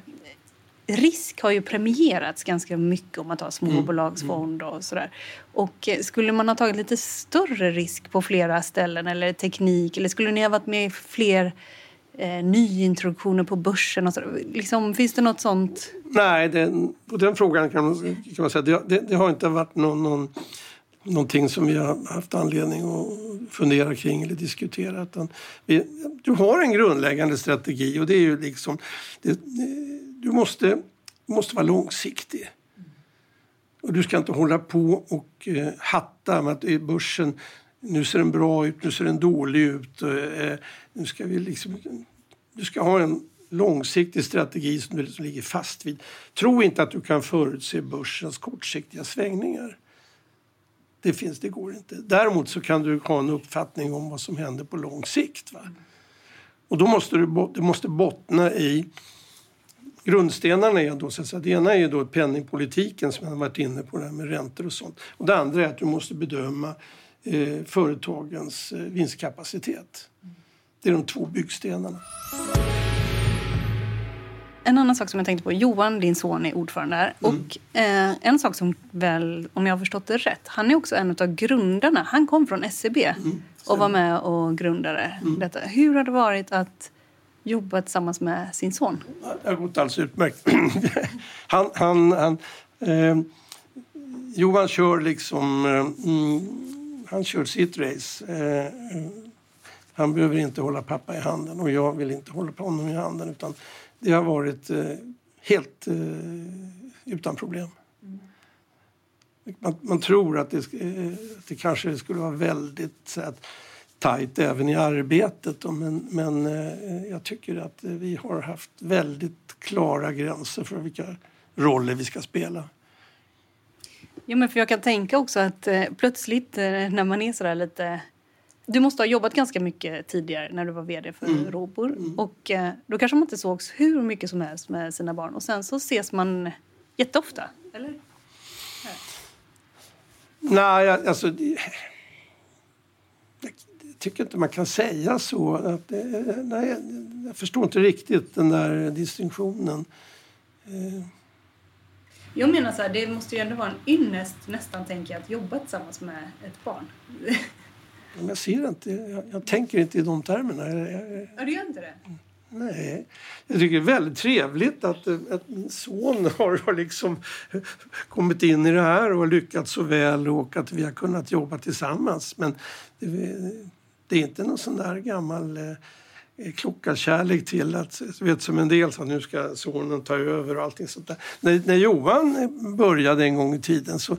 Risk har ju premierats ganska mycket om man tar småbolagsfond och sådär. Och eh, skulle man ha tagit lite större risk på flera ställen eller teknik eller skulle ni ha varit med i fler eh, nyintroduktioner på börsen? Och så, liksom, finns det något sånt? Nej, den, på den frågan kan man, kan man säga det, det, det har inte varit någon, någon någonting som vi har haft anledning att fundera kring eller diskutera. Vi, du har en grundläggande strategi och det är ju liksom... Det, du måste, måste vara långsiktig. Och du ska inte hålla på och eh, hatta med att i börsen nu ser den bra ut, nu ser den dålig ut. Eh, eh, nu ska vi liksom, du ska ha en långsiktig strategi som du liksom ligger fast vid. Tro inte att du kan förutse börsens kortsiktiga svängningar. Det finns, det går inte. Däremot så kan du ha en uppfattning om vad som händer på lång sikt. Va? Och då måste du, det måste bottna i grundstenarna är då, så att säga, det ena är då penningpolitiken som jag har varit inne på, det här med räntor och sånt. Och det andra är att du måste bedöma eh, företagens eh, vinstkapacitet. Det är de två byggstenarna. En annan sak som jag tänkte på. Johan, din son, är ordförande här. Mm. Och eh, en sak som väl, om jag har förstått det rätt, han är också en av grundarna. Han kom från SCB e mm, och var med och grundade mm. detta. Hur har det varit att jobba tillsammans med sin son? Det har gått alldeles utmärkt. han, han, han, eh, Johan kör liksom... Eh, mm, han kör sitt race. Eh, han behöver inte hålla pappa i handen och jag vill inte hålla på honom i handen. Utan det har varit eh, helt eh, utan problem. Mm. Man, man, tror att det, eh, det kanske skulle vara väldigt så att, tajt även i arbetet. Men, men eh, jag tycker att vi har haft väldigt klara gränser för vilka roller vi ska spela. Ja, men för jag kan tänka också att eh, plötsligt eh, när man är sådär lite du måste ha jobbat ganska mycket tidigare när du var vd för mm. Robur. Mm. Och då kanske man inte sågs hur mycket som helst med sina barn. Och sen så ses man jätteofta, eller? Nej, alltså... Det, tycker inte man kan säga så. Att, nej, jag förstår inte riktigt den där distinktionen. Eh. Jag menar så här, det måste ju ändå vara en ynnest nästan tänker jag, att jobba tillsammans med ett barn. jag ser inte, jag, jag, tänker inte i de termerna. Ja, du gör inte det? Nej. Jag tycker det är väldigt trevligt att, att min son har, har liksom kommit in i det här och har lyckats så väl och att vi har kunnat jobba tillsammans. Men det, det är inte någon sån där gammal eh, klockarkärlek till att, vet som en del sa, nu ska sonen ta över och allting sånt där. När, när Johan började en gång i tiden så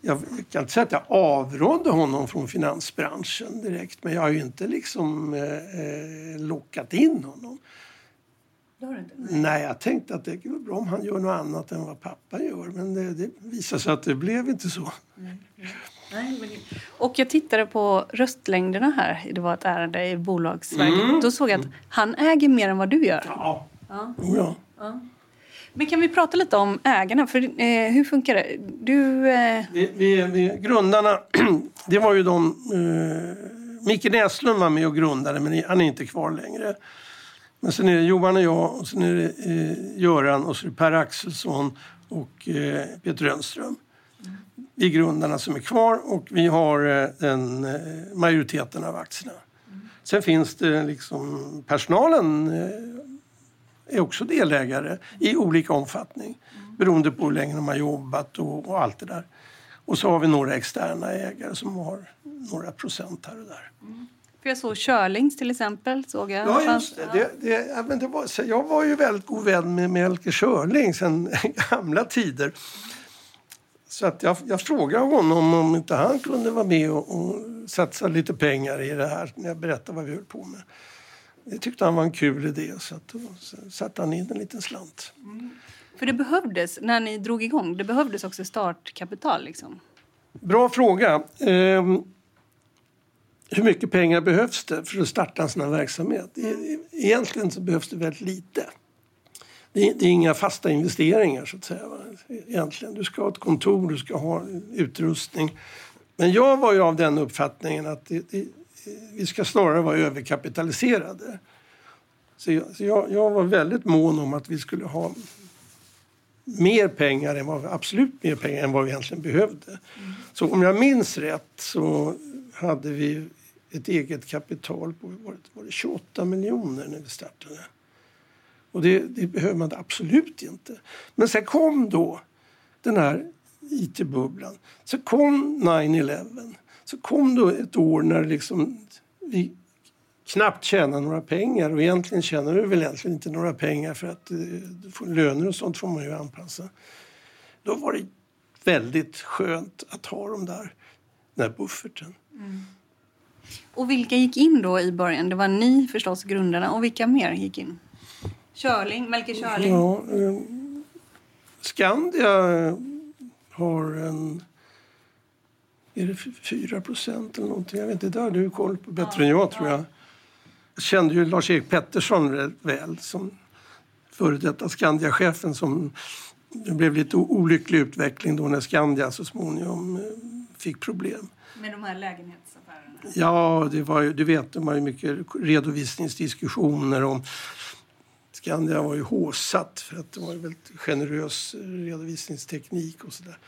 jag kan inte säga att jag avrådde honom från finansbranschen direkt men jag har ju inte liksom eh, eh lockat in honom. Nej. Nej, jag tänkte att det är bra om han gör något annat än vad pappa gör men det, det visade sig att det blev inte så. Nej, nej. Men... Och jag tittade på röstlängderna här, det var ett ärende i Bolagsverket. Mm. Då såg jag att han äger mer än vad du gör. Ja. Ja. Ja. ja. Men kan vi prata lite om ägarna? För, eh, hur funkar det? Du, eh... vi, vi, vi, grundarna, det var ju de... Eh, Micke Näslund var med och grundade, men han är inte kvar längre. Men sen är det Johan och jag, och sen är det eh, Göran och så är det Per Axelsson och eh, Peter Rönnström. Grundarna som är kvar och vi har eh, den, eh, majoriteten av aktierna. Sen finns det liksom personalen eh, är också delägare i olika omfattning beroende på hur länge de har jobbat och, och, allt det där. Och så har vi några externa ägare som har några procent här och där. Mm. För jag såg Körlings till exempel. Såg jag. Ja, just det. det, det ja, det var, jag var ju väldigt god vän med Melker Körling sen gamla tider. Så att jag, jag frågade honom om inte han kunde vara med och, och satsa lite pengar i det här när jag berättade vad vi höll på med. Det tyckte han var en kul idé så att då satte han in en liten slant. Mm. För det behövdes, när ni drog igång, det behövdes också startkapital liksom? Bra fråga. Ehm, hur mycket pengar behövs det för att starta en sån här verksamhet? E-, egentligen så behövs det väldigt lite. Det är, det är inga fasta investeringar så att säga. Egentligen. Du ska ha ett kontor, du ska ha utrustning. Men jag var ju av den uppfattningen att det, det, vi ska snarare vara överkapitaliserade. Så, jag, så jag, jag, var väldigt mån om att vi skulle ha mer pengar än vad, absolut mer pengar än vad vi egentligen behövde. Mm. Så om jag minns rätt så hade vi ett eget kapital på var det, var det 28 miljoner när vi startade. Och det, det behöver man absolut inte. Men sen kom då den här IT-bubblan. Så kom 9-11. Så kom då ett år när liksom vi knappt tjänade några pengar och egentligen tjänar du väl egentligen inte några pengar för att eh, för löner och sånt får man ju anpassa. Då var det väldigt skönt att ha de där, den där bufferten. Mm. Och vilka gick in då i början? Det var ni förstås, grundarna. Och vilka mer gick in? Körling, Melker Körling. Ja, eh, Skandia har en... Är det 4 procent eller någonting? Jag vet inte, det har du koll på bättre än jag tror jag. Jag kände ju Lars-Erik Pettersson rätt väl som före detta Skandia-chefen som det blev lite olycklig utveckling då när Skandia så småningom eh, fick problem. Med de här lägenhetsaffärerna? Ja, det var ju, du vet, de har ju mycket redovisningsdiskussioner om Skandia var ju håsat för att det var en väldigt generös redovisningsteknik och sådär.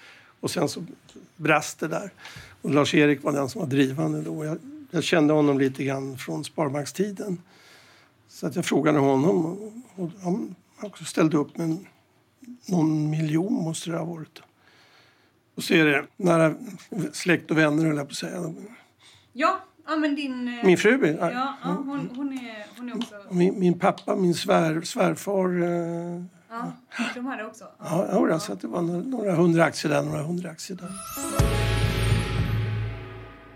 Och sen så brast det där. Och Lars-Erik var den som var drivande då. Jag, jag kände honom lite grann från Sparbankstiden. Så att jag frågade honom och, och han också ställde upp med någon miljon måste det ha varit. Och så är det nära släkt och vänner höll jag på att säga. Ja, ja men din... eh, Min fru? Ja, ja hon, hon, är, hon är också... Min, min pappa, min svär, svärfar. Eh, Ja, de hade också. ja, ja, jag så att det var några, några hundra aktier där, några hundra aktier där.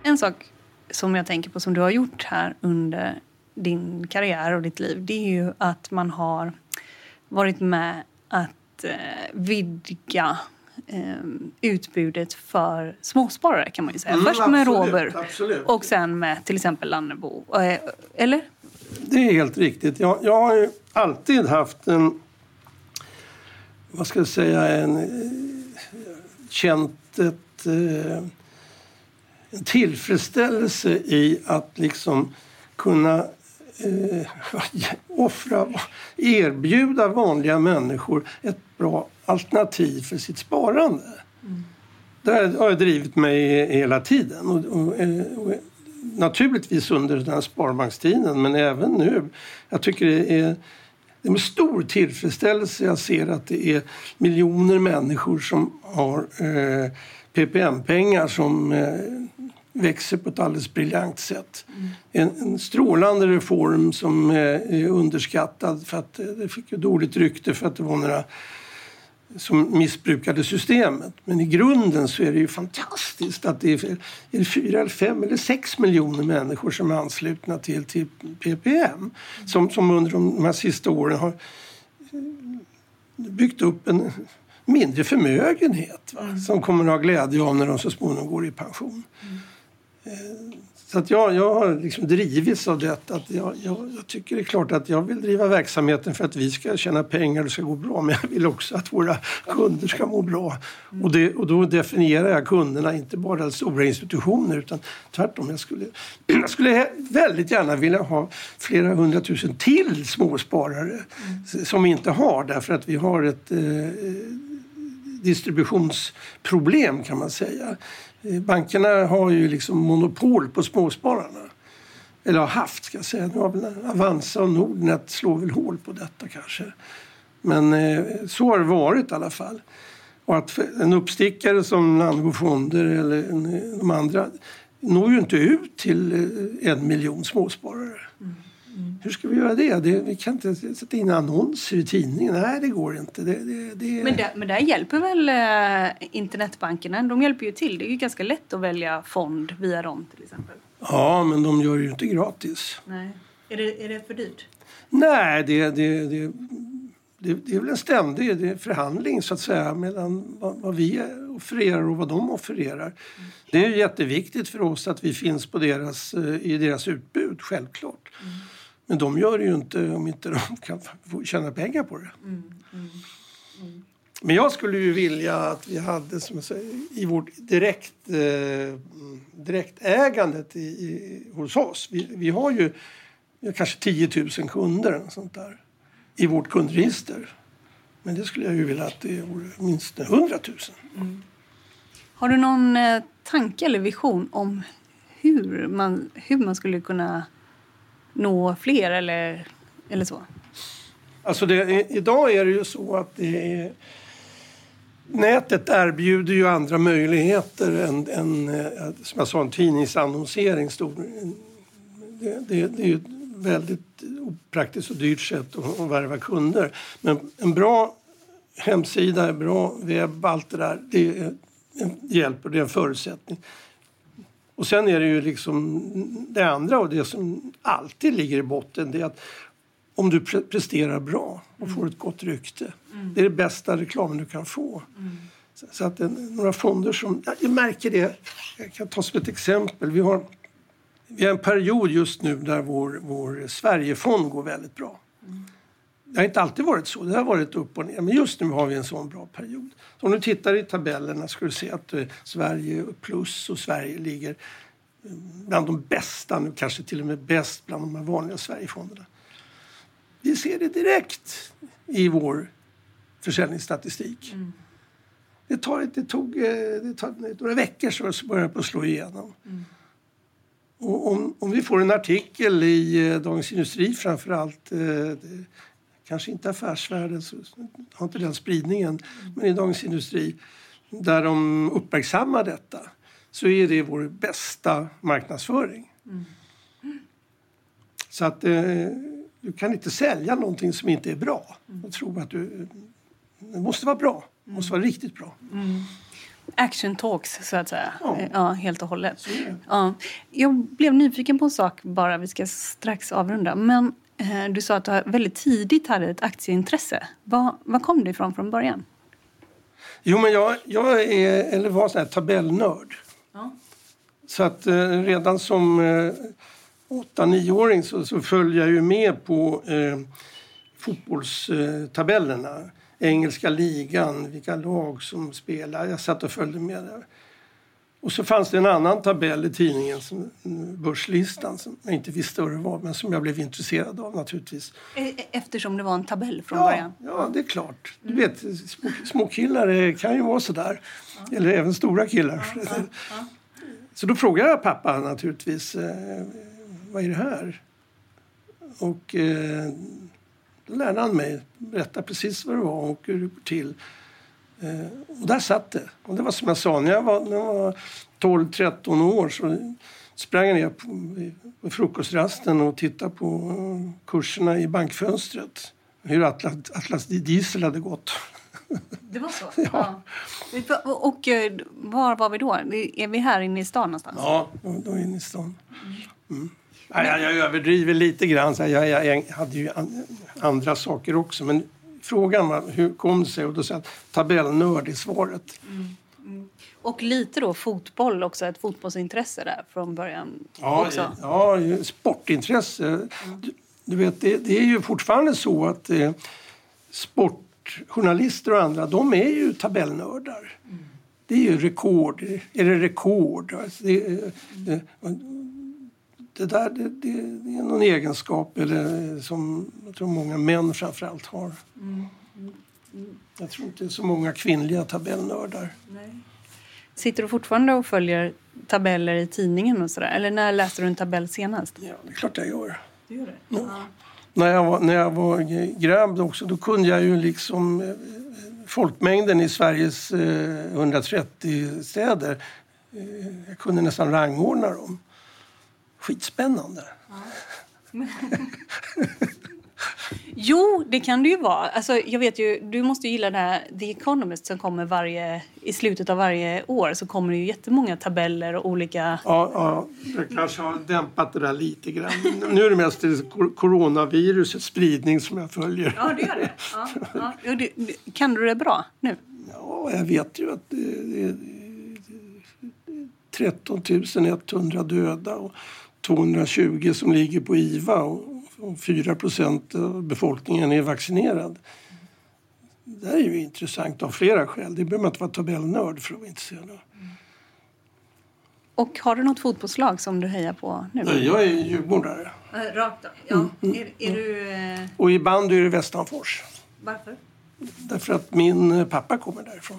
En sak som jag tänker på som du har gjort här under din karriär och ditt liv det är ju att man har varit med att eh, vidga utbudet för småsparare kan man ju säga. Mm, Först med absolut, Robert absolut. och sen med till exempel Lannebo. Eh, eller? Det är helt riktigt. Jag, jag har ju alltid haft en, vad ska jag säga, en, eh, känt ett, eh, en tillfredsställelse i att liksom kunna eh, offra, erbjuda vanliga människor ett bra alternativ för sitt sparande. Det här har jag drivit mig hela tiden. Och, och, eh, och, naturligtvis under den här sparbankstiden men även nu. Jag tycker det är, det är med stor tillfredsställelse jag ser att det är miljoner människor som har eh, PPM-pengar som eh, växer på ett alldeles briljant sätt. En, en strålande reform som eh, är underskattad för att eh, det fick ju dåligt rykte för att det var några som missbrukade systemet. Men i grunden så är det ju fantastiskt att det är, är fyra, eller fem eller sex miljoner människor som är anslutna till, till PPM som, som under de, de här sista åren har byggt upp en mindre förmögenhet va? som kommer att ha glädje av när de så småningom går i pension. Eh, Så att jag, jag har liksom drivits av detta. Att jag, jag, jag tycker det är klart att jag vill driva verksamheten för att vi ska tjäna pengar och det ska gå bra. Men jag vill också att våra kunder ska må bra. Och, det, och då definierar jag kunderna inte bara stora institutioner utan tvärtom. Jag skulle, jag skulle väldigt gärna vilja ha flera hundratusen till småsparare som vi inte har därför att vi har ett eh, distributionsproblem kan man säga. Bankerna har ju liksom monopol på småspararna. Eller har haft ska jag säga. Nu har väl Avanza och Nordnet slår väl hål på detta kanske. Men eh, så har det varit i alla fall. Och att en uppstickare som Landbo Fonder eller en- eh, de andra når ju inte ut till eh, en miljon småsparare. Hur ska vi göra det? det? Vi kan inte sätta in annonser i tidningen. Nej, det går inte. Det, det, det... Men där, men där hjälper väl eh, internetbankerna? De hjälper ju till. Det är ju ganska lätt att välja fond via dem till exempel. Ja, men de gör ju inte gratis. Nej. Är det, är det för dyrt? Nej, det, det, det, det, är väl en ständig förhandling så att säga mellan vad, vad vi offererar och vad de offererar. Det är ju jätteviktigt för oss att vi finns på deras, eh, i deras utbud, självklart. Men de gör det ju inte om inte de kan tjäna pengar på det. Men jag skulle ju vilja att vi hade som säger, i vårt direkt, eh, direktägandet i, i, hos oss. Vi, vi har ju vi har kanske 10 000 kunder eller sånt där, i vårt kundregister. Men det skulle jag ju vilja att det vore minst 100 000. Har du någon eh, tanke eller vision om hur man, hur man skulle kunna nå fler eller, eller så? Alltså det, idag är det ju så att det är, nätet erbjuder ju andra möjligheter än, än eh, som jag sa, en tidningsannonsering. Stor. Det, det, det är ju ett väldigt opraktiskt och dyrt sätt att, att värva kunder. Men en bra hemsida, en bra webb, allt det där, det är det är en förutsättning. Och sen är det ju liksom det andra och det som alltid ligger i botten det är att om du pre presterar bra och får ett gott rykte. Det är det bästa reklamen du kan få. Så, så att det, några fonder som... ja, Jag märker det. Jag kan ta som ett exempel. Vi har, vi har en period just nu där vår, vår Sverigefond går väldigt bra. Det har inte alltid varit så. Det har varit upp och ner. Men just nu har vi en sån bra period. Så om du tittar i tabellerna ska du se att eh, Sverige plus och Sverige ligger eh, bland de bästa, nu kanske till och med bäst bland de här vanliga Sverigefonderna. Vi ser det direkt i vår försäljningsstatistik. Det, tar, det tog eh, det tar några veckor så börjar det slå igenom. Och om, om vi får en artikel i eh, Dagens Industri framför allt, eh, kanske inte Affärsvärlden, så har inte den spridningen, men i Dagens Industri där de uppmärksammar detta så är det vår bästa marknadsföring. Så att eh, du kan inte sälja någonting som inte är bra och tro att du... Det måste vara bra. Det måste vara riktigt bra. Action talks, så att säga. Ja. Ja, helt och hållet. Ja. Jag blev nyfiken på en sak bara. Vi ska strax avrunda. Men du sa att du väldigt tidigt hade ett aktieintresse. Var, var kom det ifrån från början? Jo, men jag, jag är, eller var sån här tabellnörd. Så att eh, redan som eh, 8-9-åring så, så följde jag ju med på eh, fotbollstabellerna. Engelska ligan, vilka lag som spelar. Jag satt och följde med där. Och så fanns det en annan tabell i tidningen, som, Börslistan, som jag inte visste vad det var men som jag blev intresserad av naturligtvis. Eh, Eftersom det var en tabell från Ja, början. ja, det är klart. Du vet, små, små killar eh, kan ju vara sådär. Eller även stora killar. Så då frågade jag pappa naturligtvis, eh, vad är det här? Och eh, då lärde han mig berätta precis vad det var och hur det går till. Eh, och där satt det. Och det var som jag sa, när jag var, när jag var 12-13 år så sprang jag ner på, frukostrasten och tittade på kurserna i bankfönstret. Hur Atlas, Atlas Diesel hade gått. Det var så? ja. Och eh, var var vi då? Är vi här inne i stan någonstans? Ja, då, då inne i stan. Mm. Nej, jag, jag överdriver lite grann. Så jag, jag, jag hade ju an, andra saker också. Men frågan var hur kom det sig? Och då sa jag att tabellnörd är svaret. Och lite då fotboll också, ett fotbollsintresse där från början Ja, också. ja sportintresse. Du, du vet, det, det är ju fortfarande så att eh, sportjournalister och andra, de är ju tabellnördar. Det är ju rekord. Är det rekord? Alltså, det, är, eh, det där det, det, det är någon egenskap eller, som jag tror många män framförallt har. Jag tror inte det är så många kvinnliga tabellnördar. Sitter du fortfarande och följer tabeller i tidningen och sådär? Eller när läste du en tabell senast? Ja, det är klart jag gör. Du gör det? Ja. När, jag var, när jag var grabb också, då kunde jag ju liksom eh, folkmängden i Sveriges eh, 130 städer. Eh, jag kunde nästan rangordna dem. Skitspännande. Jo, det kan det ju vara. Alltså, jag vet ju, du måste ju gilla det här The Economist som kommer varje, i slutet av varje år. Så kommer det ju jättemånga tabeller och olika... Ja, ja, jag kanske har dämpat det där lite grann. Nu är det mest det coronavirusets spridning som jag följer. Ja, du gör det. Ja, ja. Du, du, kan du det bra nu? Ja, jag vet ju att det det är 13 100 döda och 220 som ligger på IVA och och 4 procent av befolkningen är vaccinerad. Det här är ju intressant av flera skäl. Det behöver man inte vara tabellnörd för att vara intresserad av. Och har du något fotbollslag som du hejar på nu? Nej, Jag är djurgårdare. Rakt av? Ja. Är, är du... Eh, Och i bandy är det Västanfors. varför? Därför att min eh, pappa kommer därifrån.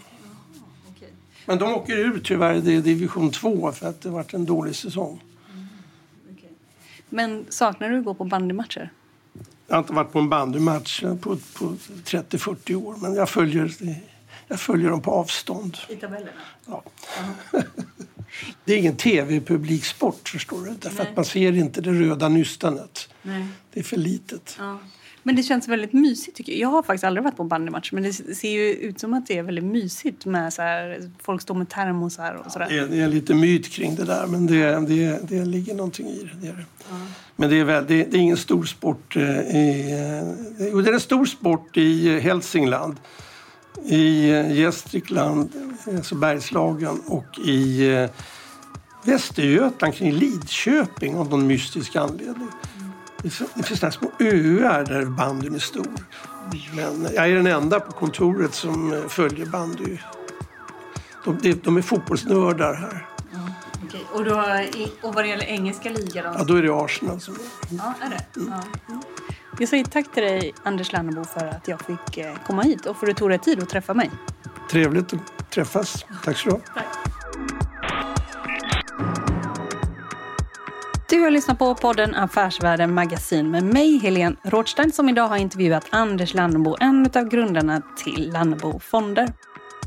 Okej. Men de åker ur tyvärr, det är division 2 för att det varit en dålig säsong. Men saknar du att gå på bandymatcher? Jag har inte varit på en bandymatch på, på 30-40 år men jag följer, jag följer dem på avstånd. I tabellerna? Ja. det är ingen tv-publiksport förstår du. Därför Nej. att man ser inte det röda nystanet. Nej. Det är för litet. Ja. Men det känns väldigt mysigt tycker jag. Jag har faktiskt aldrig varit på bandymatch men det ser ju ut som att det är väldigt mysigt med så här, folk står med termosar och sådär. Det är, det är lite myt kring det där men det, det, det ligger någonting i det. det, är det. Men det är, väl, det, det är ingen stor sport eh, i... eh, Jo, det är en stor sport i Hälsingland. I eh, Gästrikland, alltså Bergslagen och i Västergötland kring Lidköping av någon mystisk anledning. Det finns- små öar där bandyn är stor. Men jag är den enda på kontoret som eh, följer bandy. De, de, är fotbollsnördar här. Okej. Och, då, i- och vad det gäller engelska ligan? Ja, då är det Arsenal som är. Ja, är det? Ja. Jag säger tack till dig Anders Lannebo för att jag fick eh, komma hit och för att du tog dig tid att träffa mig. Trevligt att träffas. Tack så du ha. Du har lyssnat på podden Affärsvärlden Magasin med mig, Helene Rothstein, som idag har intervjuat Anders Lannebo, en av grundarna till Lannebo Fonder.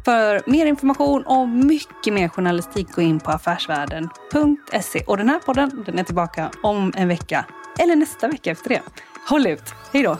För mer information och mycket mer journalistik, gå in på affärsvärlden.se. Och den här podden den är tillbaka om en vecka, eller nästa vecka efter det. Håll ut! Hej då!